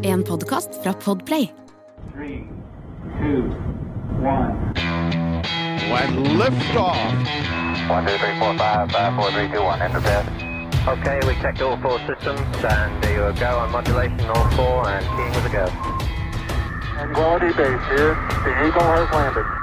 En podkast fra Podplay. Three, two, one. and liftoff. One, two, three, four, five, five, four, three, two, one. Enter bed. Okay, we checked all four systems, and there you go on modulation, all four, and keying with a go. Quality base here. The Eagle has landed.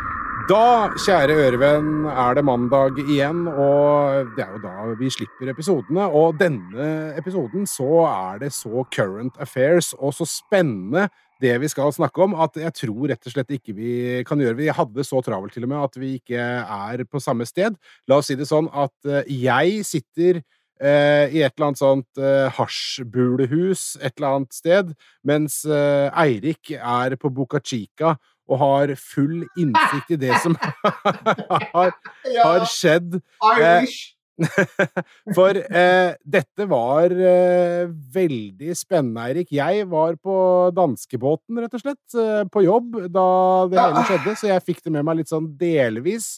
Da, kjære ørevenn, er det mandag igjen, og det er jo da vi slipper episodene. Og denne episoden så er det så current affairs og så spennende det vi skal snakke om, at jeg tror rett og slett ikke vi kan gjøre Vi hadde så travelt til og med at vi ikke er på samme sted. La oss si det sånn at eh, jeg sitter eh, i et eller annet sånt eh, hasjbulehus et eller annet sted, mens eh, Eirik er på Boca Chica og har full innsikt i det som har, har skjedd. Eh, For eh, dette var eh, veldig spennende, Eirik. Jeg var på danskebåten, rett og slett, eh, på jobb da det hele skjedde, så jeg fikk det med meg litt sånn delvis.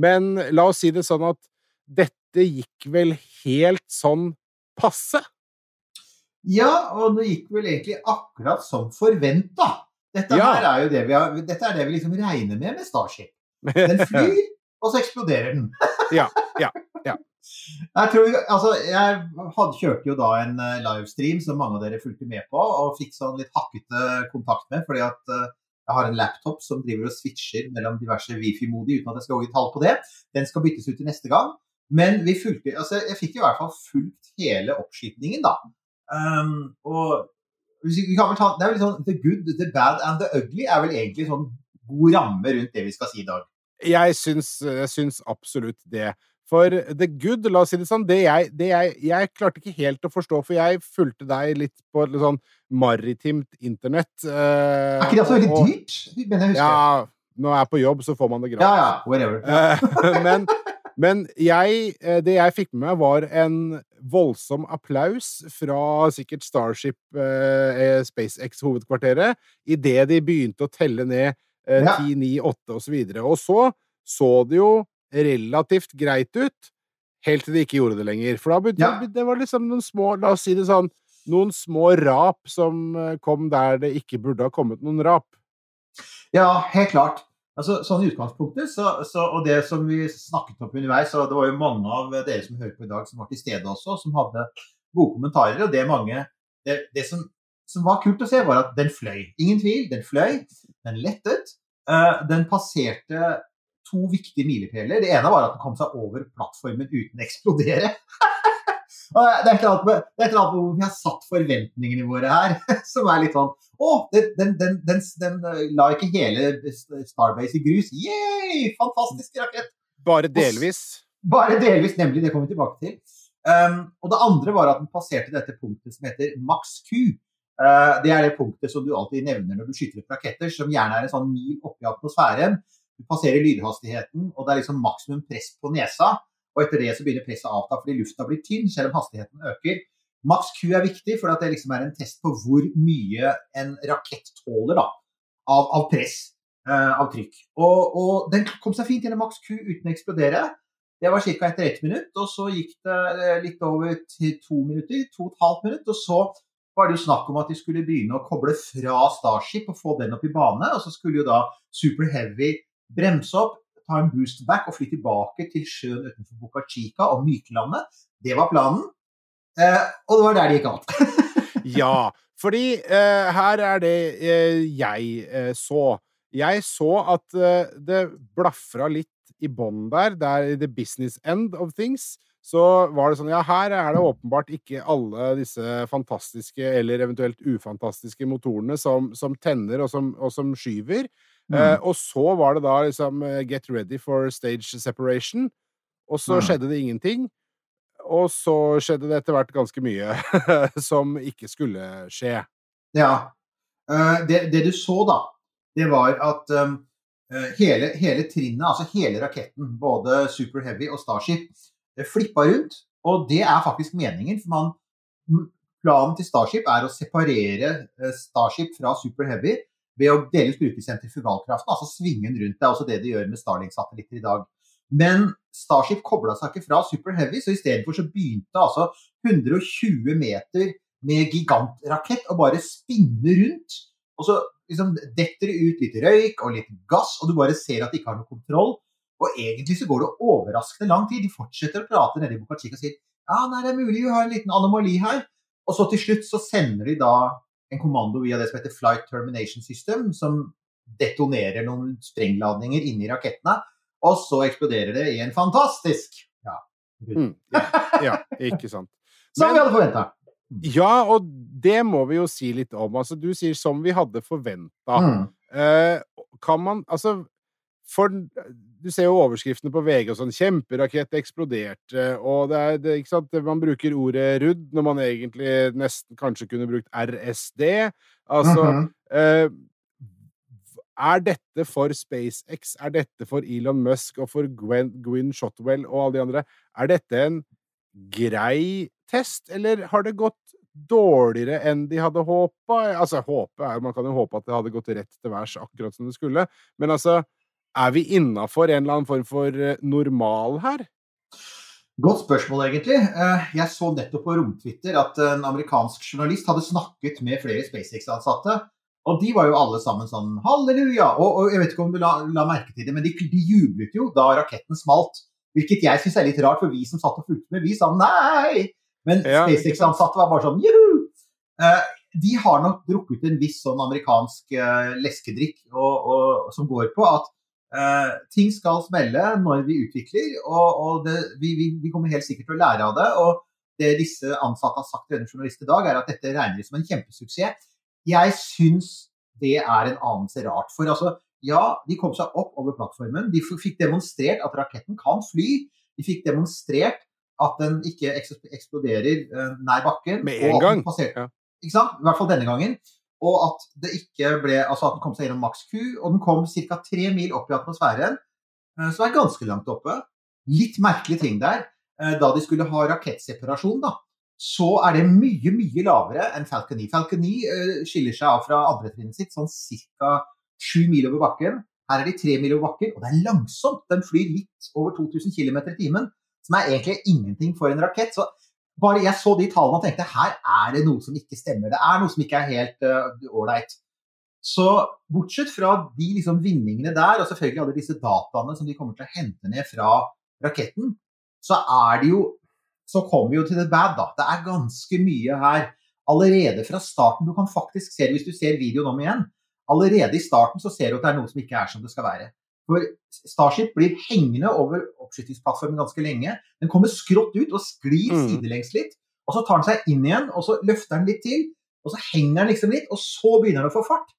Men la oss si det sånn at dette gikk vel helt sånn passe? Ja, og det gikk vel egentlig akkurat som forventa. Dette, Ja. her er jo det vi har, dette er det vi liksom regner med med Starship. Den flyr, og så eksploderer den. Ja, ja, ja. Jeg, tror, altså, jeg hadde, kjørte jo da en eh, livestream som mange av dere fulgte med på, og fikk sånn litt hakkete kontakt med, fordi at eh, jeg har en laptop som driver og switcher mellom diverse wifi-modi, uten at jeg skal gå i tall på det. Den skal byttes ut til neste gang. Men vi fulgte, altså, jeg fikk i hvert fall fulgt hele oppskytingen, da. Um, og ta, det er vel sånn The good, the bad and the ugly er vel egentlig sånn god ramme rundt det vi skal si i dag. Jeg syns, jeg syns absolutt det. For the good, la oss si det sånn, det jeg, det jeg, jeg klarte ikke helt å forstå, for jeg fulgte deg litt på litt sånn maritimt internett. eh, Er ikke det også veldig og- dyrt? mener jeg husker. Ja, når jeg er på jobb, så får man det gratis. ja, ja, whatever. Eh, men, men jeg, eh, det jeg fikk med meg, var en voldsom applaus fra sikkert Starship eh, SpaceX-hovedkvarteret idet de begynte å telle ned eh, Ja. 10, 9, 8 og så. Og så så det jo relativt greit ut, helt til de ikke gjorde det lenger. For da begynte Ja. det var liksom noen små, la oss si det sånn, noen små rap som eh, kom der det ikke burde ha kommet noen rap. Ja, helt klart. Altså, sånn i utgangspunktet, så, så, og det som vi snakket om underveis, og det var jo mange av dere som hører på i dag, som var til stede også, som hadde gode kommentarer. Og det mange Det, det som, som var kult å se, var at den fløy. Ingen tvil, den fløy. Den lettet. Uh, den passerte to viktige milepæler. Det ene var at den kom seg over plattformen uten å eksplodere. Det er et eller annet med, vi har satt forventningene våre her, som er litt sånn Å, den, den, den, den, den la ikke hele Starbase i grus. Yay! Fantastisk rakett! Bare delvis. Bare delvis, nemlig. Det kommer vi tilbake til. Um, og det andre var at den passerte dette punktet som heter maks Q. Uh, det er det punktet som du alltid nevner når du skyter opp raketter, som gjerne er en sånn mil oppi atmosfæren. Du passerer lydhastigheten, og det er liksom maksimum press på nesa. Og etter det så begynner presset å avta fordi lufta blir tynn, selv om hastigheten øker. Maks Q er viktig, for det liksom er en test på hvor mye en rakett tåler da, av, av press, eh, av trykk. Og, og den kom seg fint gjennom maks Q uten å eksplodere. Det var ca. etter ett minutt, og så gikk det eh, litt over til to minutter, to og et halvt minutt, og så var det jo snakk om at de skulle begynne å koble fra Starship og få den opp i bane, og så skulle jo da Super Heavy bremse opp, ta en boost back og fly tilbake til sjøen utenfor Boca Chica og Mykelandet. Det var planen. Eh, og det var der det gikk galt. Ja, fordi eh, her er det eh, jeg eh, så. Jeg så at eh, det blafra litt i bånn der, der i the business end of things. Så var det sånn, ja, her er det åpenbart ikke alle disse fantastiske eller eventuelt ufantastiske motorene som, som tenner og som, og som skyver. Eh, og så var det da liksom eh, get ready for stage separation, og så Mm. skjedde det ingenting. Og så skjedde det etter hvert ganske mye som ikke skulle skje. Ja. Eh, det, det du så, da, det var at um, eh, hele, hele trinnet, altså hele raketten, både Super Heavy og Starship, flippa rundt. Og det er faktisk meningen. for man, Planen til Starship er å separere Starship fra Super Heavy ved å delvis bruke sentrifugalkraften, altså svinge den rundt. Det er også det de gjør med Starlink-satellitter i dag. Men Starship kobla seg ikke fra Super Heavy, så istedenfor så begynte altså 120 meter med gigantrakett å bare spinne rundt. Og så liksom detter det ut litt røyk og litt gass, og du bare ser at de ikke har noe kontroll. Og egentlig så går det overraskende lang tid. De fortsetter å prate nede i Boca og sier ja, nei, det er mulig vi har en liten anomali her. Og så til slutt så sender de da en kommando via det som heter Flight Termination System, som detonerer noen sprengladninger inni rakettene. Og så eksploderer det i en fantastisk ja, Mm. Ja, ikke sant. Som vi hadde forventa. Ja, og det må vi jo si litt om. Altså, du sier 'som vi hadde forventa'. Mm. Eh, kan man Altså, for Du ser jo overskriftene på VG og sånn 'Kjemperakett eksploderte', og det er det, ikke sant Man bruker ordet 'rudd' når man egentlig nesten kanskje kunne brukt RSD. Altså Mhm. eh, er dette for SpaceX, er dette for Elon Musk og for Gwen, Gwyn Shotwell og alle de andre, er dette en grei test, eller har det gått dårligere enn de hadde håpa? Altså, håpet er Man kan jo håpe at det hadde gått rett til værs akkurat som det skulle, men altså Er vi innafor en eller annen form for eh, normal her? Godt spørsmål, egentlig. Eh, Jeg så nettopp på romtwitter at en amerikansk journalist hadde snakket med flere SpaceX-ansatte. Og de var jo alle sammen sånn halleluja! Og, og jeg vet ikke om du la, la merke til det, men de, de jublet jo da raketten smalt. Hvilket jeg syns er litt rart, for vi som satt og fulgte med, vi sa nei! Men Ja, SpaceX-ansatte var bare sånn juhu! Eh, De har nok drukket en viss sånn amerikansk leskedrikk og, og, som går på at eh, ting skal smelle når vi utvikler, og, og det, vi, vi, vi kommer helt sikkert til å lære av det. Og det disse ansatte har sagt til denne journalist i dag, er at dette regner de som en kjempesuksess. Jeg syns det er en anelse rart. For altså, ja, de kom seg opp over plattformen. De fikk demonstrert at raketten kan fly. De fikk demonstrert at den ikke eksploderer eh, nær bakken. Med en gang. passerte- Ja. Ikke sant? I hvert fall denne gangen. Og at det ikke ble Altså at den kom seg gjennom maks Q, og den kom ca. tre mil opp i atmosfæren, eh, som er ganske langt oppe. Litt merkelig ting der. eh, Da de skulle ha rakettseparasjon, da, så er det mye, mye lavere enn Falcon 9. Falcon 9 eh, skiller seg av fra andretrinnet sitt sånn ca. sju mil over bakken. Her er de tre mil over bakken, og det er langsomt. Den flyr litt over 2000 km i timen, som er egentlig ingenting for en rakett. Så bare jeg så de tallene og tenkte her er det noe som ikke stemmer. Det er noe som ikke er helt ålreit. så bortsett fra de liksom vinningene der, og selvfølgelig alle disse dataene som de kommer til å hente ned fra raketten, så er det jo Så kommer vi jo til the bad, da. Det er ganske mye her allerede fra starten. Du kan faktisk se det hvis du ser videoen om igjen. Allerede i starten så ser du at det er noe som ikke er som det skal være. For Starship blir hengende over oppskytingsplattformen ganske lenge. Den kommer skrått ut og sklir Mm. sidelengs litt. Og så tar den seg inn igjen, og så løfter den litt til. Og så henger den liksom litt, og så begynner den å få fart.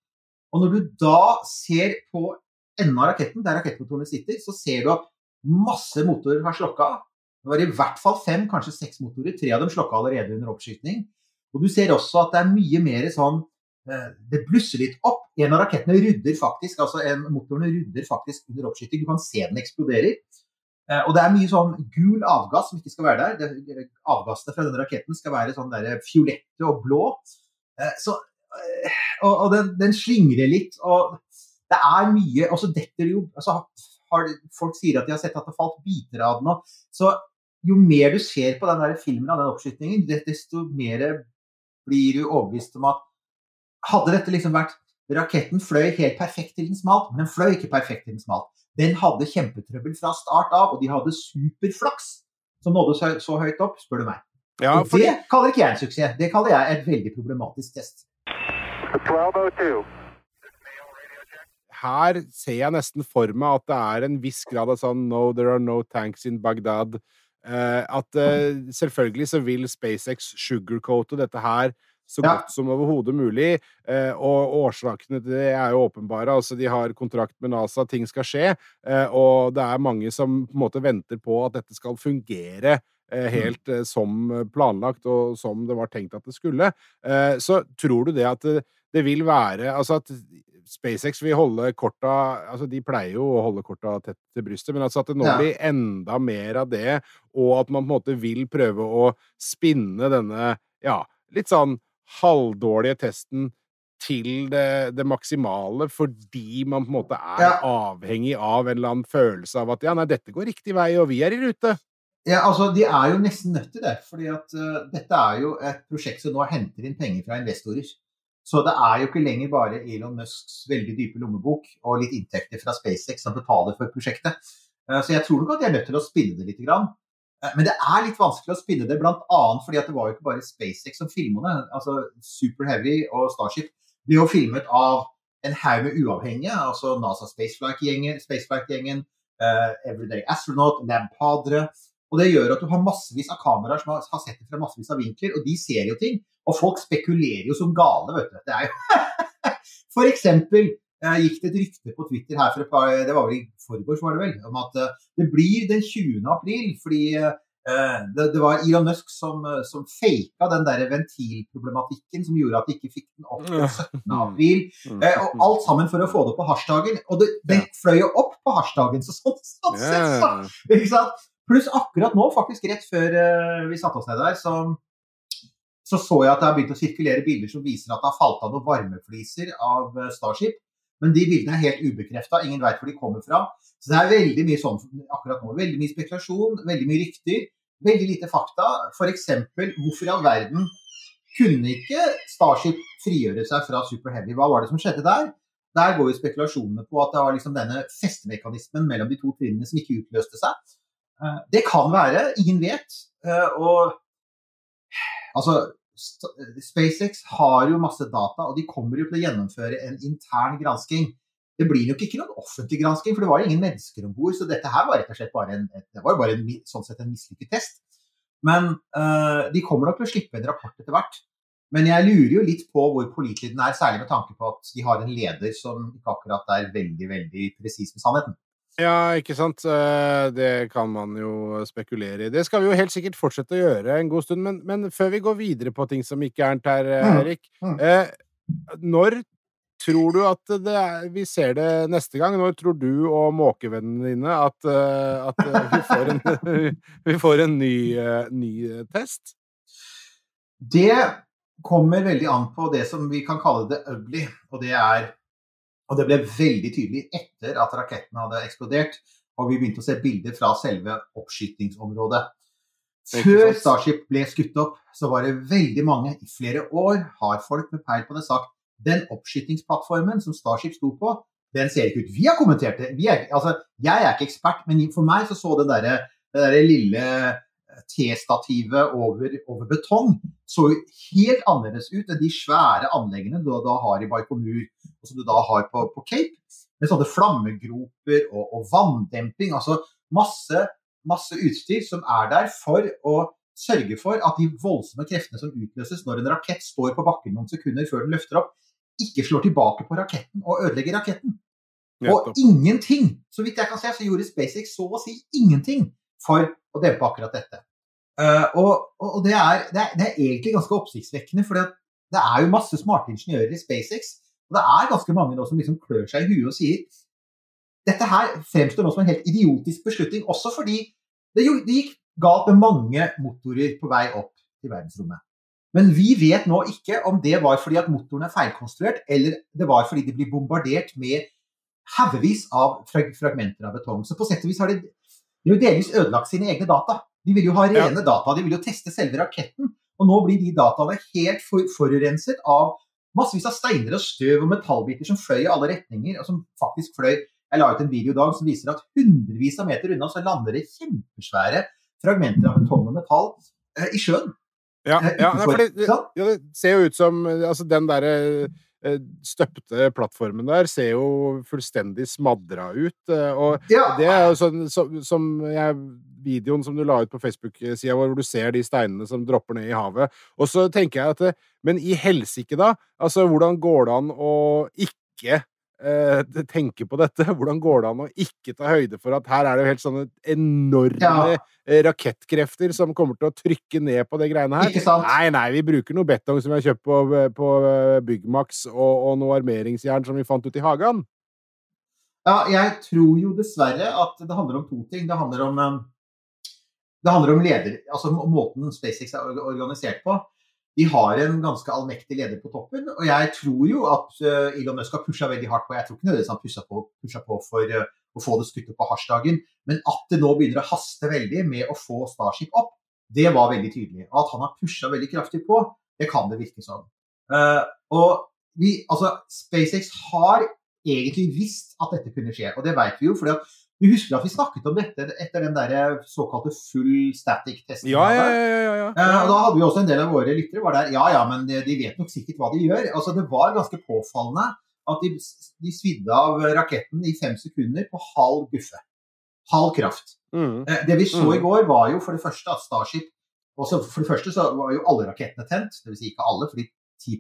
Og når du da ser på enden av raketten, der rakettmotorene sitter, så ser du at masse motorer har slokka. Det var i hvert fall fem, kanskje seks motorer. Tre av dem slokka allerede under oppskyting. Og du ser også at det er mye mer sånn Det blusser litt opp. En av rakettene rydder faktisk, altså en, motorene rydder faktisk under oppskyting. Du kan se den eksploderer. Eh, og det er mye sånn gul avgass som ikke skal være der. Det, avgassene fra denne raketten skal være sånn der fiolette og blå. Eh, så, eh, og, og den, den slingrer litt. Og det er mye Og så detter det jo altså, har, Folk sier at de har sett at det falt biter av den. Så jo mer du ser på den der filmen av den oppskytingen, desto mer blir du overbevist om at hadde dette liksom vært Raketten fløy helt perfekt til den smalt, men den fløy ikke perfekt til den smalt. Den hadde kjempetrøbbel fra start av, og de hadde superflaks som nådde så, så høyt opp, spør du meg. Ja, for... det kaller ikke jeg en suksess. Det kaller jeg et veldig problematisk test. 1202. her ser jeg nesten for meg at det er en viss grad av sånn No, there are no tanks in Baghdad. Eh, at eh, selvfølgelig så vil SpaceX sugarcoate dette her så Ja. godt som overhodet mulig. Eh, og årsakene til det er jo åpenbare. Altså, de har kontrakt med NASA, ting skal skje. Eh, og det er mange som på en måte venter på at dette skal fungere eh, helt eh, som planlagt og som det var tenkt at det skulle. Eh, så tror du det at det, vil være Altså at SpaceX vil holde korta altså De pleier jo å holde korta tett til brystet, men altså at det nå blir enda mer av det, og at man på en måte vil prøve å spinne denne ja, litt sånn halvdårlige testen til det, det maksimale, fordi man på en måte er Ja. avhengig av en eller annen følelse av at ja, nei, dette går riktig vei, og vi er i rute. Ja, altså, De er jo nesten nødt til det. fordi at uh, Dette er jo et prosjekt som nå henter inn penger fra investorer. Så det er jo ikke lenger bare Elon Musks veldig dype lommebok og litt inntekter fra SpaceX som betaler for prosjektet. Uh, så jeg tror nok at de er nødt til å spille det litt. Grann. Uh, men det er litt vanskelig å spinne det, bl.a. fordi at det var jo ikke bare SpaceX som filma det. Altså Super Heavy og Starship blir jo filmet av en haug med uavhengige, altså NASA Spaceflight-gjengen, Spaceflight Everyday Astronaut, Lab Padre og det gjør at du har massevis av kameraer som har, har sett det fra massevis av vinkler, og de ser jo ting. Og folk spekulerer jo som gale, vet du. Det er jo eh, gikk det et rykte på Twitter her for et par Det var vel i forgårs, var det vel, om at eh, det blir den 20. april fordi eh, det, det, var Elon Musk som, eh, som faka den der ventilproblematikken som gjorde at de ikke fikk den opp den 17. april. Eh, og alt sammen for å få det på hasjdagen. Og det, det fløy jo opp på hasjdagen, så sånn, sånn sett, så, ikke sant? Pluss akkurat nå, faktisk rett før vi satte oss ned der, så, så, så jeg at det har begynt å sirkulere bilder som viser at det har falt av noen varmefliser av Starship. Men de bildene er helt ubekrefta, ingen veit hvor de kommer fra. Så det er veldig mye sånn akkurat nå. Veldig mye spekulasjon, veldig mye rykter. Veldig lite fakta. F.eks. hvorfor i all verden kunne ikke Starship frigjøre seg fra Super Heavy? Hva var det som skjedde der? Der går jo spekulasjonene på at det var liksom denne festemekanismen mellom de to trinnene som ikke utløste seg. Eh, det kan være, ingen vet. Eh, og altså SpaceX har jo masse data, og de kommer jo til å gjennomføre en intern gransking. Det blir nok ikke noen offentlig gransking, for det var ingen mennesker om bord. Så dette her var rett og slett bare en, det var bare en, sånn sett en mislykket test. Men uh, de kommer nok til å slippe en rapport etter hvert. Men jeg lurer jo litt på hvor pålitelig den er, særlig med tanke på at de har en leder som ikke akkurat er veldig, veldig presis med sannheten. Ja, ikke sant. Eh, det kan man jo spekulere i. Det skal vi jo helt sikkert fortsette å gjøre en god stund, men, men før vi går videre på ting som ikke er nært her, eh, mm, Erik mm. eh, Når tror du at er, vi ser det neste gang? Når tror du og måkevennene dine at, at vi får en, vi får en ny, ny, test? Det kommer veldig an på det som vi kan kalle det ugly, og det er og det ble veldig tydelig etter at raketten hadde eksplodert, og vi begynte å se bilder fra selve oppskytingsområdet. Før Starship ble skutt opp, så var det veldig mange, i flere år har folk med peil på det sagt den oppskytingsplattformen som Starship sto på, den ser ikke ut Vi har kommentert det. Er, altså, jeg er ikke ekspert, men for meg så så det derre der lille T-stativet over, over, betong så helt annerledes ut enn de svære anleggene du da har i Baikonur, og som du da har på, på Cape. Med sånne flammegroper og, og vanndemping. Altså masse, masse utstyr som er der for å sørge for at de voldsomme kreftene som utløses når en rakett står på bakken noen sekunder før den løfter opp, ikke slår tilbake på raketten og ødelegger raketten. Og ingenting, så vidt jeg kan se, så gjorde SpaceX så å si ingenting for å dempe akkurat dette. Uh, og, og det, er, det, er, det, er, egentlig ganske oppsiktsvekkende, for det er jo masse smarte ingeniører i SpaceX. Og det er ganske mange nå som liksom klør seg i huet og sier dette her fremstår nå som en helt idiotisk beslutning, også fordi det, det gikk galt med mange motorer på vei opp til verdensrommet. Men vi vet nå ikke om det var fordi at motoren er feilkonstruert, eller det var fordi de blir bombardert med haugevis av fragmenter av betong. Så på sett og vis har de, de har jo delvis ødelagt sine egne data. De vil jo ha rene ja. data, de vil jo teste selve raketten. Og nå blir de dataene helt for, forurenset av massevis av steiner og støv og metallbiter som fløy i alle retninger, og som faktisk fløy Jeg la ut en video i dag som viser at hundrevis av meter unna så lander det kjempesvære fragmenter av betong og metall eh, i sjøen. Ja, eh, ja, nei, det, ja, det ser jo ut som altså den derre eh, støpte plattformen der ser jo fullstendig smadra ut. Eh, og ja. det er jo sånn som, som jeg videoen som du la ut på Facebook-sida hvor du ser de steinene som dropper ned i havet. Og så tenker jeg at eh, Men i helsike, da? Altså, hvordan går det an å ikke eh, tenke på dette? Hvordan går det an å ikke ta høyde for at her er det jo helt sånne enorme ja. Eh, rakettkrefter som kommer til å trykke ned på det greiene her? Nei, nei, vi bruker noe betong som vi har kjøpt på, på Byggmax, og, og noe armeringsjern som vi fant ute i hagen. Ja, jeg tror jo dessverre at det handler om to ting. Det handler om det handler om leder, altså måten SpaceX er organisert på. De har en ganske allmektig leder på toppen. Og jeg tror jo at uh, Elon Musk har pusha veldig hardt på. Jeg tror ikke nødvendigvis han pusha på, pusha på for uh, å få det skuttet på hasjdagen, men at det nå begynner å haste veldig med å få Starship opp, det var veldig tydelig. Og at han har pusha veldig kraftig på, det kan det virke som. Uh, og vi, altså, SpaceX har egentlig visst at dette kunne skje, og det vet vi jo. fordi at du husker at vi snakket om dette etter den der såkalte full static-testen? Ja, ja, ja. ja, ja. Eh, og da hadde vi også en del av våre lyttere var der. Ja, ja, men de, vet nok sikkert hva de gjør. Altså, Det var ganske påfallende at de, de svidde av raketten i fem sekunder på halv guffe. Halv kraft. Mm. Eh, det vi så Mm. i går, var jo for det første at Starship også For det første så var jo alle rakettene tent. Dvs. Si ikke alle, fordi 10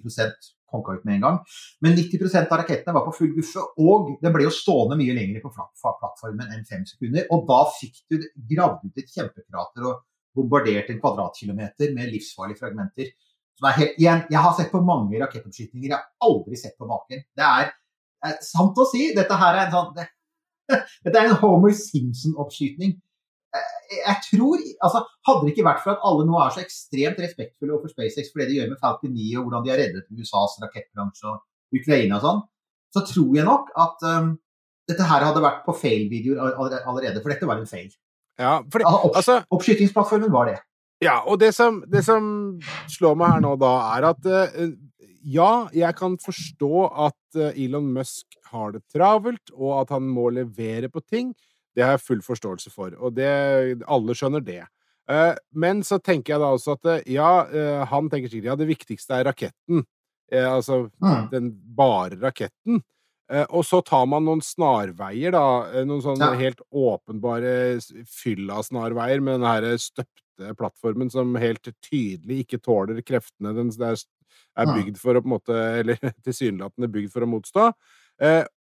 konka ut med en gang. Men 90% av rakettene var på full guffe, og det ble jo stående mye lenger på plattformen enn fem sekunder. Og da fikk du gravd ut et kjempekrater og bombardert en kvadratkilometer med livsfarlige fragmenter. Er helt, igjen, jeg har sett på mange rakettoppskytinger, jeg har aldri sett på maken. Det er, er sant å si. Dette her er en sånn det, Dette er en Homer Simpson-oppskyting. Eh, Jeg tror, altså Hadde det ikke vært for at alle nå er så ekstremt respektfulle overfor SpaceX for det de gjør med Falcon 9 og hvordan de har reddet USAs rakettbransje og Ukraina og sånn, så tror jeg nok at um, dette her hadde vært på fail-videoer allerede. For dette var en fail. Ja, for, Altså, opp, altså, oppskytingsplattformen var det. Ja, og det som, det som slår meg her nå, da, er at uh, ja, jeg kan forstå at eh, Elon Musk har det travelt, og at han må levere på ting. Det har jeg full forståelse for, og det, alle skjønner det. Eh, men så tenker jeg da også at eh, ja, eh, han tenker sikkert ja, det viktigste er raketten. Altså Mm. den bare raketten. Og så tar man noen snarveier, da. Noen sånne Ja. helt åpenbare fylla-snarveier med den her støpte plattformen som helt tydelig ikke tåler kreftene den er, er Mm. bygd for å på en måte Eller tilsynelatende bygd for å motstå.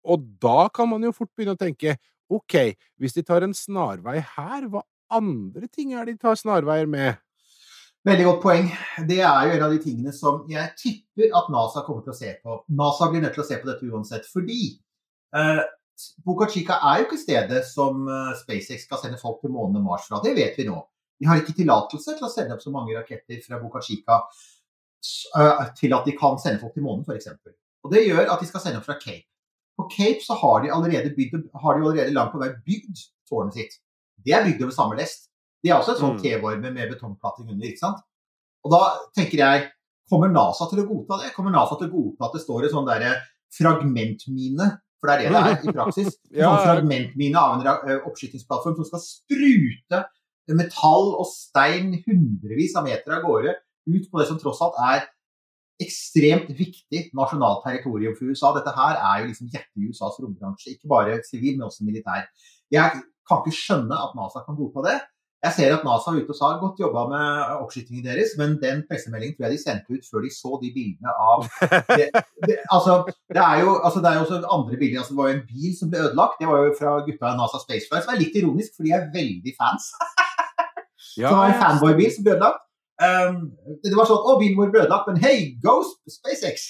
Og da kan man jo fort begynne å tenke OK, hvis de tar en snarvei her, hva andre ting er det de tar snarveier med? Veldig godt poeng. Det er jo en av de tingene som jeg tipper at NASA kommer til å se på. NASA blir nødt til å se på dette uansett, fordi eh, Boca Chica er jo ikke stedet som eh, SpaceX skal sende folk til månen og Mars fra. Det vet vi nå. De har ikke tillatelse til å sende opp så mange raketter fra Boca Chica eh, til at de kan sende folk til månen, f.eks. Og det gjør at de skal sende opp fra Cape. På Cape så har de allerede, bygd, har de allerede langt på vei bygd tårnet sitt. Det er bygd over samme lest. Det er også et sånt Mm. T-varme med betongplatting under. ikke sant? Og da tenker jeg, kommer NASA til å godta det? Kommer NASA til å godta at det står en sånn derre fragmentmine, for det er det det er i praksis, en sånn fragmentmine av en oppskytingsplattform som skal sprute metall og stein hundrevis av meter av gårde ut på det som tross alt er ekstremt viktig nasjonalt territorium for USA. Dette her er jo liksom hjertet i USAs rombransje, ikke bare sivil, men også militær. Jeg kan ikke skjønne at NASA kan godta det. Jeg ser at NASA er ute og sa godt jobba med oppskytingen deres, men den pressemeldingen tror jeg de sendte ut før de så de bildene av det, det, altså, det, er jo, altså, det er også andre bilder. Altså, det var jo en bil som ble ødelagt. Det var jo fra gutta i NASA Spaceflight, som er litt ironisk, for de er veldig fans. Så det var en fanboy-bil som ble ødelagt. Um, det var sånn Å, bilen vår ble ødelagt, men hei, Ghost SpaceX!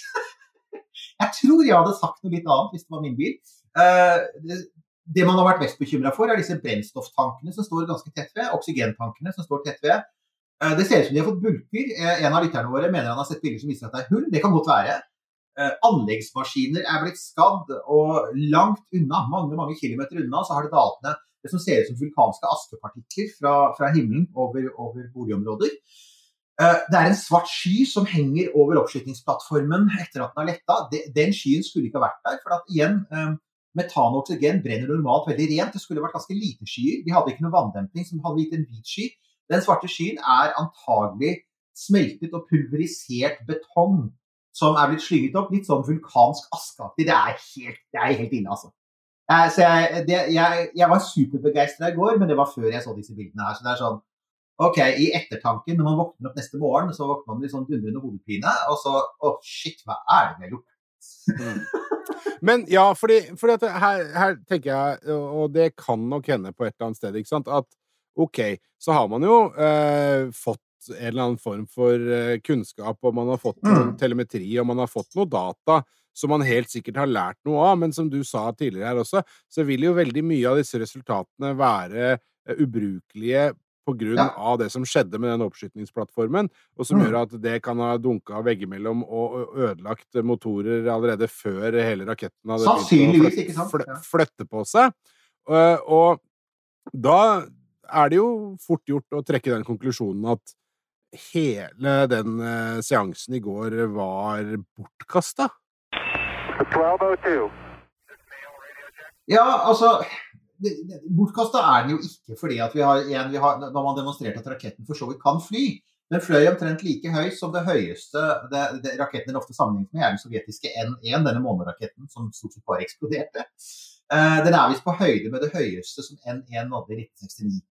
jeg tror jeg hadde sagt noe litt annet hvis det var min bil. Uh, det, det man har vært mest bekymra for, er disse brennstofftankene som står ganske tett ved. Oksygentankene som står tett ved. Uh, det ser ut som de har fått bulker. Uh, en av lytterne våre mener han har sett bilder som viser at det er hull. Det kan godt være. Anleggsmaskiner er blitt skadd, og langt unna, mange mange kilometer unna, så har det dalt ned det som ser ut som vulkanske askepartikler fra, fra himmelen over, over boligområder. Eh, Det er en svart sky som henger over oppskytingsplattformen etter at den har letta. Den skyen skulle ikke ha vært der. for at igjen, eh, Metan og oksygen brenner normalt veldig rent. Det skulle vært ganske lite skyer. De hadde ikke noe vanndemping som hadde gitt en hvit sky. Den svarte skyen er antagelig smeltet og pulverisert betong som er blitt slynget opp. Litt sånn vulkansk askeaktig. Det er helt, det er helt ille, altså. Eh, Så jeg, det, jeg, jeg var superbegeistra i går, men det var før jeg så disse bildene her. Så det er sånn OK, i ettertanken, når man våkner opp neste morgen, så våkner man med sånn dundrende hodepine, og så Å, shit, hva er det vi har gjort? Men ja, fordi, fordi at her, her tenker jeg, og det kan nok hende på et eller annet sted, ikke sant, at OK, så har man jo eh, fått en eller annen form for eh, kunnskap, og man har fått noen Mm. telemetri, og man har fått noe data som man helt sikkert har lært noe av, men som du sa tidligere her også, så vil jo veldig mye av disse resultatene være eh, ubrukelige på grunn Ja. av det som skjedde med den oppskytningsplattformen, og som Mm. gjør at det kan ha dunka veggimellom og og ødelagt motorer allerede før hele raketten hadde begynt å flytte, flytte på seg. Og, Og da er det jo fort gjort å trekke den konklusjonen at hele den seansen i går var bortkasta. Ja, altså Bortkasta er den jo ikke fordi at vi har, igjen, vi har Når man demonstrerte at raketten for så vidt kan fly, den fløy omtrent like høy som det høyeste det, det, raketten den ofte sammenlignes med, er den sovjetiske N1, denne måneraketten som stort sett bare eksploderte. Eh, den er visst på høyde med det høyeste som N1 nådde i 1969.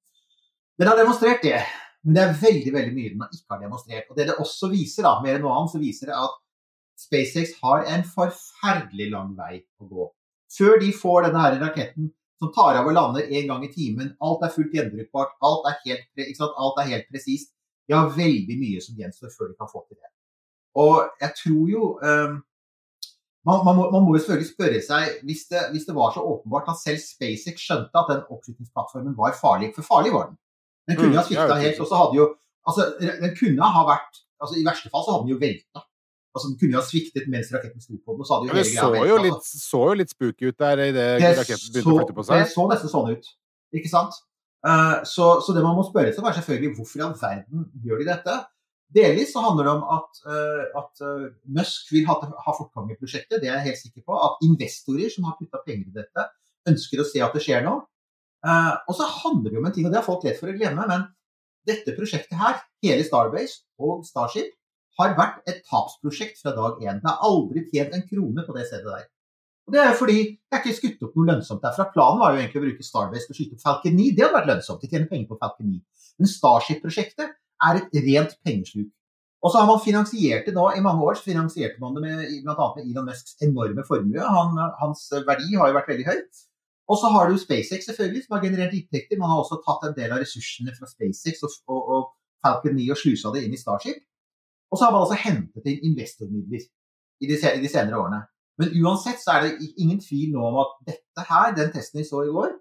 Den har demonstrert det, men det er veldig veldig mye den ikke har demonstrert. Og det det også viser, da, mer enn noe annet, så viser det at SpaceX har en forferdelig lang vei å gå. Før de får denne her raketten som tar av og lander én gang i timen, alt er fullt gjenbrukbart, alt er helt, alt er helt presist. De har veldig mye som gjenstår før de kan få til det. Og jeg tror jo um, man, man, må, man må jo selvfølgelig spørre seg, hvis det, hvis det var så åpenbart at selv SpaceX skjønte at den oppskytingsplattformen var farlig, for farlig var den. Den kunne Mm, ha svikta helt, og så hadde jo altså, Den kunne ha vært altså I verste fall så hadde den jo velta. Altså, den kunne jo ha sviktet mens raketten sto på den. og så hadde jo det hele så jo altså. litt, så jo litt spooky ut der idet Det raketten begynte å flytte på seg. Det så nesten sånn ut, ikke sant? Uh, så, så det man må spørre seg, er selvfølgelig hvorfor i all verden gjør de dette? Delvis så handler det om at, uh, at eh, Musk vil ha, ha fortgang i prosjektet, det er jeg helt sikker på. At investorer som har putta penger i dette, ønsker å se at det skjer noe. Uh, og så handler det om en ting, og det har folk lett for å glemme, men dette prosjektet her, hele Starbase og Starship, har vært et tapsprosjekt fra dag én. Det har aldri tjent en krone på det stedet der. Og Det er fordi det er ikke skutt opp noe lønnsomt derfra. Planen var jo egentlig å bruke Starbase til å skyte opp Falcon 9. Det hadde vært lønnsomt. De tjener penger på Falcon 9. Men Starship-prosjektet er et rent pengesluk. Og så har man finansiert det nå i mange år. så finansierte man det med bl.a. med Elon Musks enorme formue. Han, hans verdi har jo vært veldig høy. Og så har du SpaceX, selvfølgelig, som har generert inntekter. Man har også tatt en del av ressursene fra SpaceX og, og, og Falcon 9 og slusa det inn i Starship. Og så har man altså hentet inn investormidler i de, i de senere årene. Men uansett så er det ingen tvil nå om at dette her, den testen vi så i går,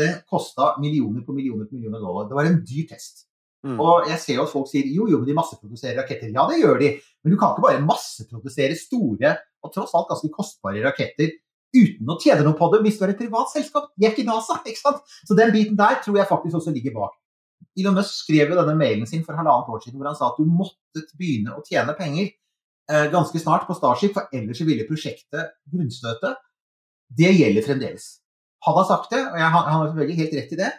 den kosta millioner på millioner på millioner dollar. Det var en dyr test. Mm. Og jeg ser jo at folk sier jo, jo, men de masseproduserer raketter. Ja, det gjør de. Men du kan ikke bare masseprodusere store og tross alt ganske kostbare raketter uten å tjene noe på det hvis du er et privat selskap. De er ikke NASA, ikke sant? Så den biten der tror jeg faktisk også ligger bak. Elon Musk skrev jo denne mailen sin for halvannet år siden hvor han sa at du måtte begynne å tjene penger eh, ganske snart på Starship, for ellers ville prosjektet grunnstøte. Det gjelder fremdeles. Han har sagt det, og jeg, han han har selvfølgelig helt rett i det.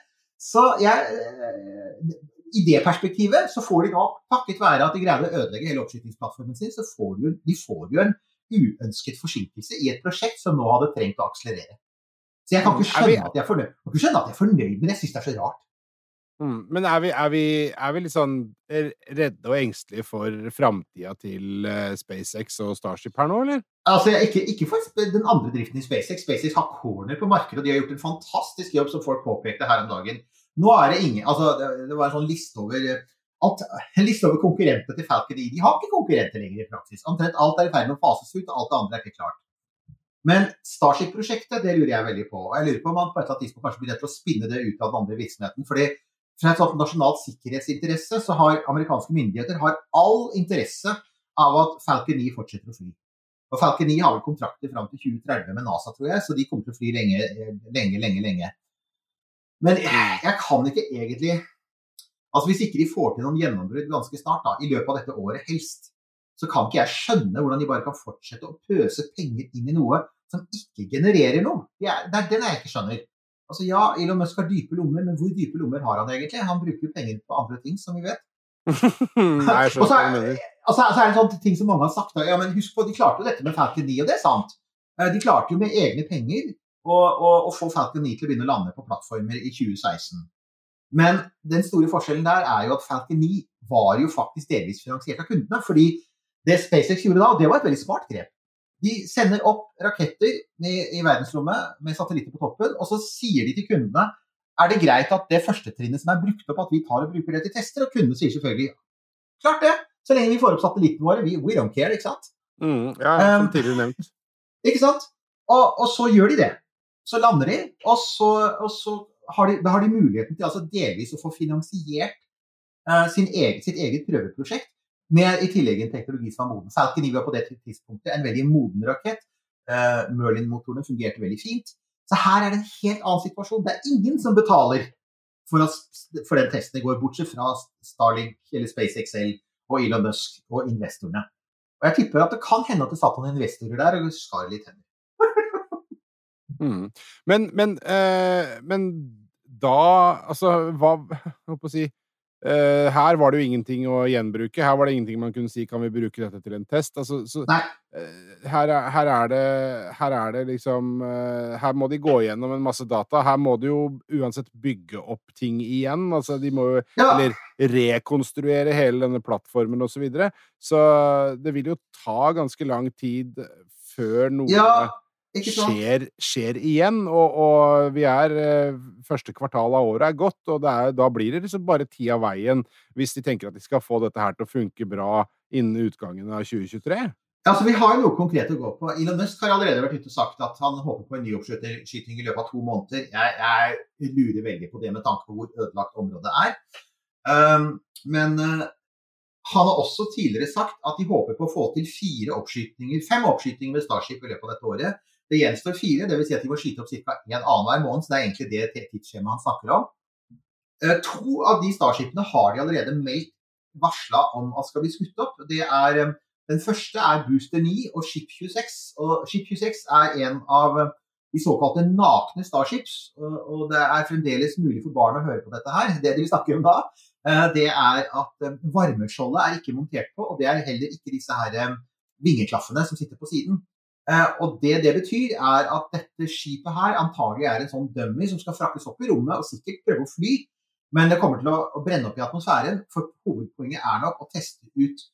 Så jeg, eh, I det perspektivet så får de nå, takket være at de greide å ødelegge hele oppskytingsplattformen sin, så får de, de får jo en uønsket forsinkelse i et prosjekt som nå hadde trengt å akselerere. Så jeg kan ikke Er skjønne at jeg er fornøyd, ikke jeg er fornøyd men jeg syns det er så rart. Mm. Men er vi, er, vi, er vi litt sånn redde og engstelige for framtida til eh, SpaceX og Starship her nå, eller? Altså, ikke, ikke for den andre driften i SpaceX. SpaceX har corner på markedet, og de har gjort en fantastisk jobb, som folk påpekte her om dagen. Nå er det ingen Altså, det, var en sånn liste over alt, en liste over konkurrenter til Falcon 9. De har ikke konkurrenter lenger i praksis. Omtrent alt er i ferd med å fases ut, og alt det andre er ikke klart. Men Starship-prosjektet, det lurer jeg veldig på. Og jeg lurer på om man på et eller annet tidspunkt kanskje blir nødt til å spinne det ut av den andre virksomheten. fordi fra et sånt nasjonalt sikkerhetsinteresse så har amerikanske myndigheter har all interesse av at Falcon 9 fortsetter å fly. Og Falcon 9 har vel kontrakter fram til 2030 med NASA, tror jeg, så de kommer til å fly lenge, lenge, lenge. lenge. Men jeg, jeg kan ikke egentlig Altså Hvis ikke de får til noen gjennombrudd ganske snart, da, i løpet av dette året helst, så kan ikke jeg skjønne hvordan de bare kan fortsette å pøse penger inn i noe som ikke genererer noe. Det er, det er den jeg ikke skjønner. Altså Ja, Elon Musk har dype lommer, men hvor dype lommer har han egentlig? Han bruker jo penger på andre ting, som vi vet. Nei, Og så er, altså, så er det en sånn ting som mange har sagt. da, Ja, men husk på, De klarte jo dette med Falcon 9, og det er sant. Eh, De klarte jo med egne penger å få Falcon 9 til å begynne å lande på plattformer i 2016. Men den store forskjellen der er jo at Falcon 9 var jo faktisk delvis finansiert av kundene. fordi det SpaceX gjorde da, og det var et veldig smart grep. De sender opp raketter i, i verdensrommet med satellitter på toppen, og så sier de til kundene er det greit at det første trinnet som er brukt opp, at vi tar og bruker det til tester? Og kundene sier selvfølgelig klart det. Så lenge vi får opp satellittene våre, vi, we don't care, ikke sant? Mm, ja, Um, som tidligere nevnt. Ikke sant? Og, og så gjør de det. Så lander de, og så, og så har de, da har de muligheten til altså delvis å få finansiert uh, sin egen, sitt eget prøveprosjekt, med i tillegg en teknologi som var moden. Falcon 9 var på det tidspunktet en veldig moden rakett. Uh, Merlin-motorene fungerte veldig fint. Så her er det en helt annen situasjon. Det er ingen som betaler for at for den testen går, bortsett fra Starlink eller SpaceXL og Elon Musk og investorene. Og jeg tipper at det kan hende at det satt noen investorer der og skar litt hender. Mm. Men, men, eh, men da Altså, hva Holdt på å si eh, Her var det jo ingenting å gjenbruke. Her var det ingenting man kunne si kan vi bruke dette til en test. Altså, så, eh, her, er, her, er det, her er det liksom uh, Her må de gå gjennom en masse data. Her må de jo uansett bygge opp ting igjen. Altså, de må jo Ja. Eller rekonstruere hele denne plattformen og så videre. Så det vil jo ta ganske lang tid før noe Ja? Skjer, skjer igjen. Og, og vi er eh, Første kvartal av året er gått, og det er, da blir det liksom bare tid av veien hvis de tenker at de skal få dette her til å funke bra innen utgangen av 2023. Altså, Vi har jo noe konkret å gå på. Elon Musk har allerede vært ute og sagt at han håper på en ny oppskyting i løpet av to måneder. Jeg, jeg lurer veldig på det med tanke på hvor ødelagt området er. Um, men uh, han har også tidligere sagt at de håper på å få til fire oppskytinger, fem oppskytinger med Starship i løpet av dette året. Det gjenstår fire, dvs. Si at de må skyte opp ca. én annenhver måned. Så det er egentlig det tidsskjemaet han snakker om. Uh, to av de Starshipene har de allerede meldt varsla om at skal bli skutt opp. Er um, den første er Booster 9 og Ship 26. Og Ship 26 er en av de såkalte nakne Starships. Og det er fremdeles mulig for barn å høre på dette her. Det de snakker om da, eh, det er at eh, varmeskjoldet er ikke montert på, og det er heller ikke disse her eh, vingeklaffene som sitter på siden. Eh, Og det det betyr, er at dette skipet her antagelig er en sånn dummy som skal frakkes opp i rommet og sikkert prøve å fly, men det kommer til å å brenne opp i atmosfæren. For hovedpoenget er nok å teste ut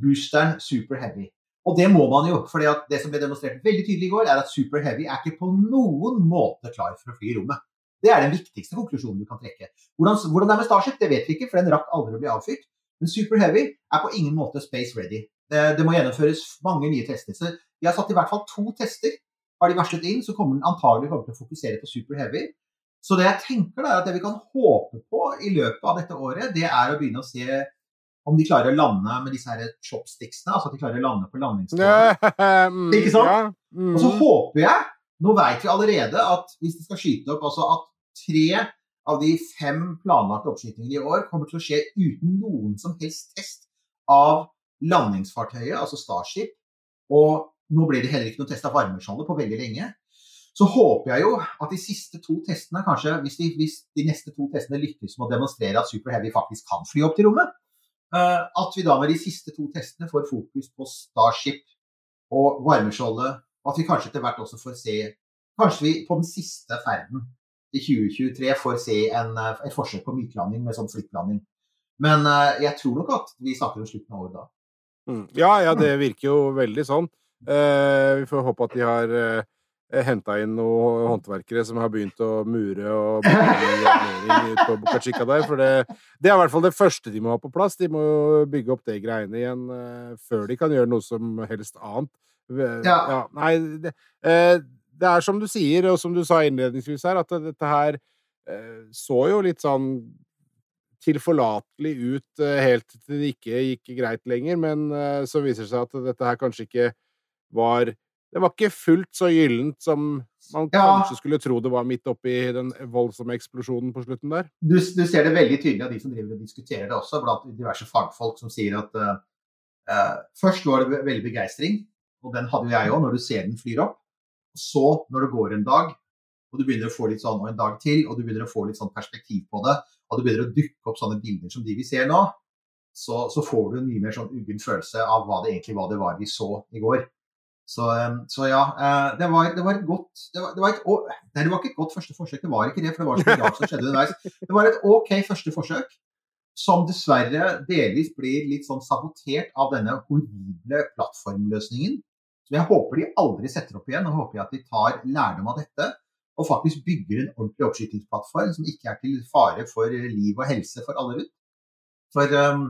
boosteren Super Heavy. Og det må man jo, for det som ble demonstrert veldig tydelig i går, er at Super Heavy er ikke på noen måte klar for å fly i rommet. Det er den viktigste konklusjonen du kan trekke. Hvordan, hvordan det er med Starship, det vet vi ikke, for den rakk aldri å bli avfyrt. Men Super Heavy er på ingen måte space ready. Det, det må gjennomføres mange nye tester. De har satt i hvert fall to tester, har de varslet inn, så kommer den antagelig kommer til å fokusere på Super Heavy. Så det jeg tenker da, er at det vi kan håpe på i løpet av dette året, det er å begynne å se om de klarer å lande med disse her chopsticksene, altså at de klarer å lande på landingsplanen. Mm, Ikke sant? Mm. Og så håper jeg, nå vet vi allerede at hvis de skal skyte opp, altså at tre av de fem planlagte oppskytingene i år kommer til å skje uten noen som helst test av landingsfartøyet, altså Starship. Og nå ble det heller ikke noe test av varmeskjoldet på veldig lenge. Så håper jeg jo at de siste to testene, kanskje hvis de, hvis de neste to testene lykkes med å demonstrere at Super Heavy faktisk kan fly opp til rommet, eh, at vi da med de siste to testene får fokus på Starship og varmeskjoldet, og at vi kanskje etter hvert også får se Kanskje vi på den siste ferden i 2023 får se en, eh, et forsøk på myklanding med sånn flyttlanding. Men eh, jeg tror nok at vi snakker om slutten av året da. Mm. Ja, ja, det virker jo veldig sånn. Eh, vi får håpe at de har eh, henta inn noen håndverkere som har begynt å mure og bygge på Boca Chica der. For det, det er i hvert fall det første de må ha på plass. De må bygge opp det greiene igjen eh, før de kan gjøre noe som helst annet. Ja. Ja. nei, det, eh, det er som du sier, og som du sa innledningsvis her, at dette her så jo litt sånn tilforlatelig ut helt til det ikke gikk greit lenger, men så viser det seg at dette her kanskje ikke var Det var ikke fullt så gyllent som man Ja. kanskje skulle tro det var midt oppi den voldsomme eksplosjonen på slutten der. Du, du ser det veldig tydelig av de som driver og diskuterer det også, blant diverse fagfolk som sier at uh, først var det veldig begeistring, og den hadde jo jeg òg, når du ser den flyr opp. Så, når det går en dag, og du begynner å få litt sånn, og en dag til, og du begynner å få litt sånn perspektiv på det, og det begynner å dukke opp sånne bilder som de vi ser nå, så, så får du en mye mer sånn uggen følelse av hva det egentlig var det var vi så i går. Så, eh, så ja, eh, det var, det var et godt det var, det var et, Nei, det var ikke et godt første forsøk, det var ikke det, for det var så mye som skjedde underveis. Det var et OK første forsøk, som dessverre delvis blir litt sånn sabotert av denne horrible plattformløsningen. Så jeg håper de aldri setter opp igjen, og håper at de tar lærdom av dette. Og faktisk bygger en ordentlig oppskytingsplattform som ikke er til fare for liv og helse for alle rundt. For um,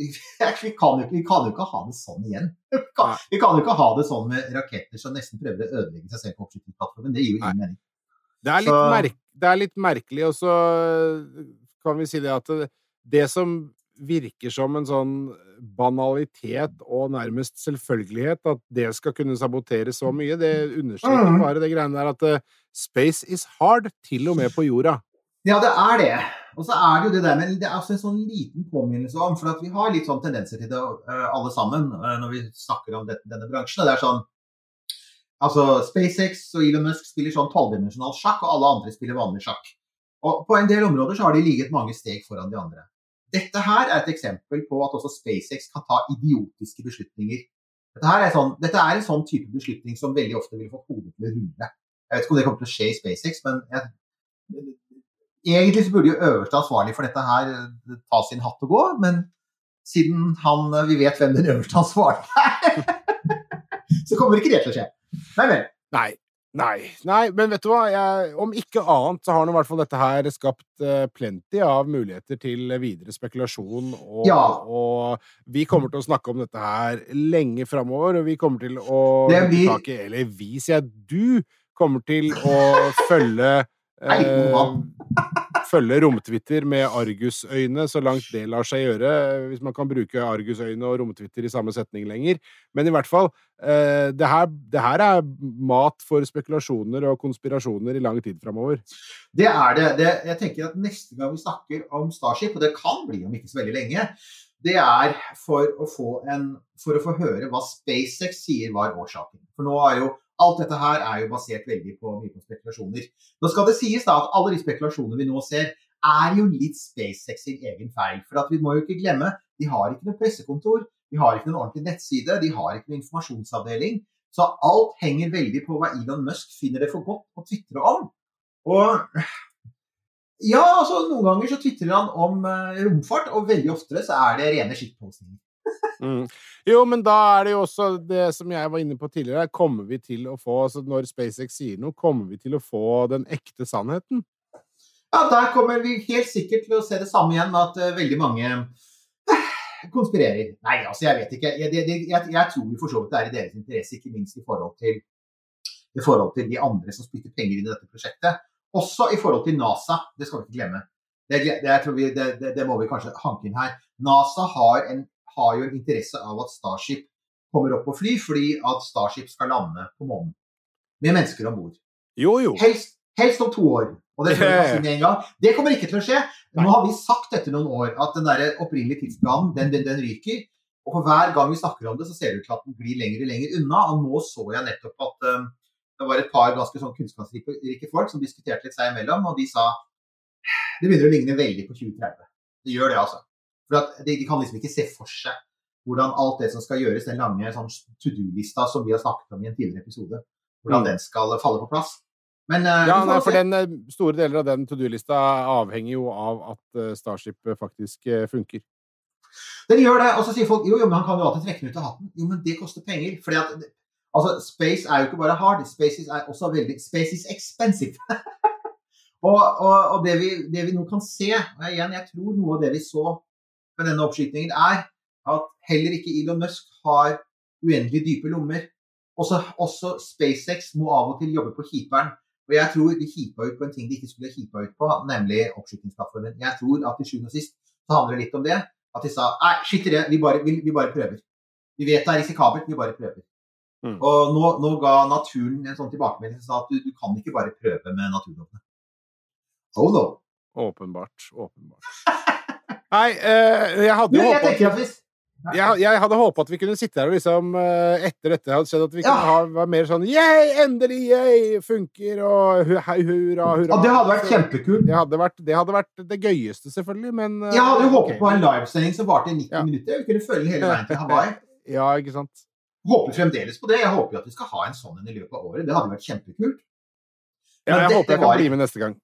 vi, kan ikke, vi kan jo ikke ha det sånn igjen. Vi kan, vi kan jo ikke ha det sånn med raketter som nesten prøver å ødelegge seg selv på oppskytingsplattformen. Det gir jo ingen mening. Det er merk, det er litt merkelig, og så kan vi si det at det, det som virker som en sånn banalitet og nærmest selvfølgelighet, at det skal kunne sabotere så mye, det understreker Mm. bare det greiene der at eh, space is hard, til og med på jorda. Ja, det er det. Og så er det jo det der, men det er også en sånn liten påminnelse om, for at vi har litt sånn tendenser til det eh, alle sammen eh, når vi snakker om dette, denne bransjen. Det er sånn Altså, SpaceX og Elon Musk spiller sånn tolvdimensjonal sjakk, og alle andre spiller vanlig sjakk. Og på en del områder så har de ligget mange steg foran de andre. Dette her er et eksempel på at også SpaceX kan ta idiotiske beslutninger. Dette, er sånn, dette er en sånn type beslutning som veldig ofte ville fått hodet til å rulle. Jeg vet ikke om det kommer til å skje i SpaceX, men jeg, egentlig så burde jo øverste ansvarlig for dette her eh, ta sin hatt og gå, men siden han, eh, vi vet hvem den øverste ansvarlige er, så kommer ikke det til å skje. Nei vel. Nei. Nei, nei, men vet du hva? Jeg, om ikke annet så har nå i hvert fall dette her skapt uh, plenty av muligheter til videre spekulasjon. Og, Ja. og vi kommer til å snakke om dette her lenge framover, og vi kommer til å blir- Eller vi, sier jeg. Du kommer til å følge. Følge romtwitter med argusøyne så langt det lar seg gjøre, hvis man kan bruke argusøyne og romtwitter i samme setning lenger. Men i hvert fall, eh, det, her, det her er mat for spekulasjoner og konspirasjoner i lang tid framover. Det er det. det. Jeg tenker at neste gang vi snakker om Starship, og det kan bli om ikke så veldig lenge, det er for å få, en, for å få høre hva SpaceX sier var årsaken. For nå er jo Alt dette her er jo basert veldig på mye på spekulasjoner. Nå skal det sies da at alle de spekulasjonene vi nå ser, er jo litt SpaceX sin egen feil. For vi må jo ikke glemme, de har ikke noe pressekontor, de har ikke noen ordentlig nettside, de har ikke noen informasjonsavdeling. Så alt henger veldig på hva Elon Musk finner det for godt å tvitre om. Og ja, altså noen ganger så tvitrer han om eh, romfart, og veldig oftere så er det rene skittpåsninger. Mm. Jo, men da er det jo også det som jeg var inne på tidligere. Kommer vi til å få, altså Når SpaceX sier noe, kommer vi til å få den ekte sannheten? Ja, der kommer vi helt sikkert til å se det samme igjen, med at uh, veldig mange uh, konspirerer. Nei, altså jeg vet ikke. Jeg, det- det- jeg, jeg tror jo for så vidt det er i deres interesse, ikke minst i forhold til, i forhold til de andre som spytter penger inn i dette prosjektet. Også i forhold til NASA, det skal vi ikke glemme. Det, det, vi, det, det må vi kanskje hanke inn her. NASA har, en, har jo en interesse av at Starship kommer opp på fly, fordi at Starship skal lande på månen. Med mennesker om bord. Jo, jo. Helst, helst om to år. Og det, det kommer ikke til å skje. Nå har vi sagt etter noen år at den der opprinnelige tidsplanen den, den, den ryker. Og for hver gang vi snakker om det, så ser det ut til at den blir lenger og lenger unna. Og nå så jeg nettopp at um, det var et par ganske sånn kunnskapsrike folk som diskuterte litt seg imellom, og de sa det begynner å ligne veldig på 2030. Det gjør det, altså. For de, de kan liksom ikke se for seg hvordan alt det som skal gjøres, den lange sånn to do-lista som vi har snakket om i en tidligere episode, hvordan Mm. den skal falle på plass. Men eh, Ja, nei, for den, eh, Store deler av den to do-lista avhenger jo av at eh, Starship faktisk funker. Den gjør det, og så sier folk jo, jo, men han kan jo alltid trekke den ut av hatten. Jo, men det koster penger. fordi at altså, Space er jo ikke bare hard, space is er også veldig Space is expensive. og og, og det, vi, det vi nå kan se, og igjen, jeg tror noe av det vi så med denne oppskytingen, er at heller ikke Elon Musk har uendelig dype lommer. Også, også SpaceX må av og til jobbe på keeperen. Og jeg tror de hipa ut på en ting de ikke skulle hipa ut på, nemlig oppskytingsplattformen. Jeg tror at til sjuende og sist så handler det litt om det. At de sa nei, skitt i det, vi bare, vi, vi bare prøver. Vi vet det er risikabelt, vi bare prøver. Mm. Og nå, nå ga naturen en sånn tilbakemelding som sa at du, du kan ikke bare prøve med naturlovene. Oh no. Åpenbart. Åpenbart. Nei, eh, jeg hadde jo håpet jeg, jeg hadde håpet at vi kunne sitte her og liksom eh, etter dette hadde skjedd at vi Ja. kunne ha være mer sånn Yeah, endelig! Yeah, funker! Og hu, hurra, hurra. Og Det hadde vært kjempekult. Det hadde vært, det hadde vært det gøyeste, selvfølgelig, men eh, Jeg hadde jo håpet på en livesending som varte i 90 Ja. minutter. Vi kunne følge hele veien til Hawaii. Ja, ikke sant? Håper fremdeles på det. Jeg håper jo at vi skal ha en sånn en i løpet av året. Det hadde vært kjempekult. Ja, jeg håper jeg kan var bli med neste gang.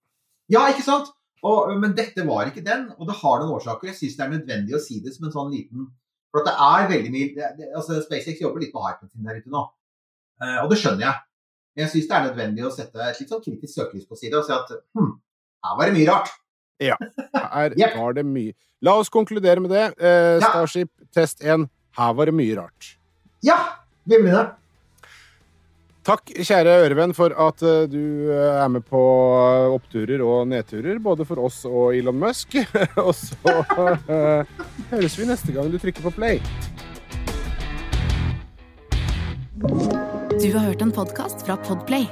Ja, ikke sant? Og, men dette var ikke den, og det har noen årsaker. Jeg syns det er nødvendig å si det som en sånn liten For at det er veldig mye altså SpaceX jobber litt på hypen sin der ute nå. Eh, og det skjønner jeg. Men jeg syns det er nødvendig å sette et litt sånn kritisk søkelys på side og si at hm, her var det mye rart. Ja, Her yep. var det mye La oss konkludere med det. Eh, Ja. Starship test 1. Her var det mye rart. Ja! Glimrende. Takk, kjære ørevenn, for at eh, du eh, er med på eh, oppturer og nedturer, både for oss og Elon Musk. og så uh, høres vi neste gang du trykker på play. Du har hørt en podkast fra Podplay.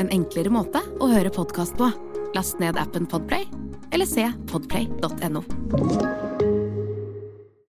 En enklere måte å høre podkast på. Last ned appen Podplay, eller se podplay.no.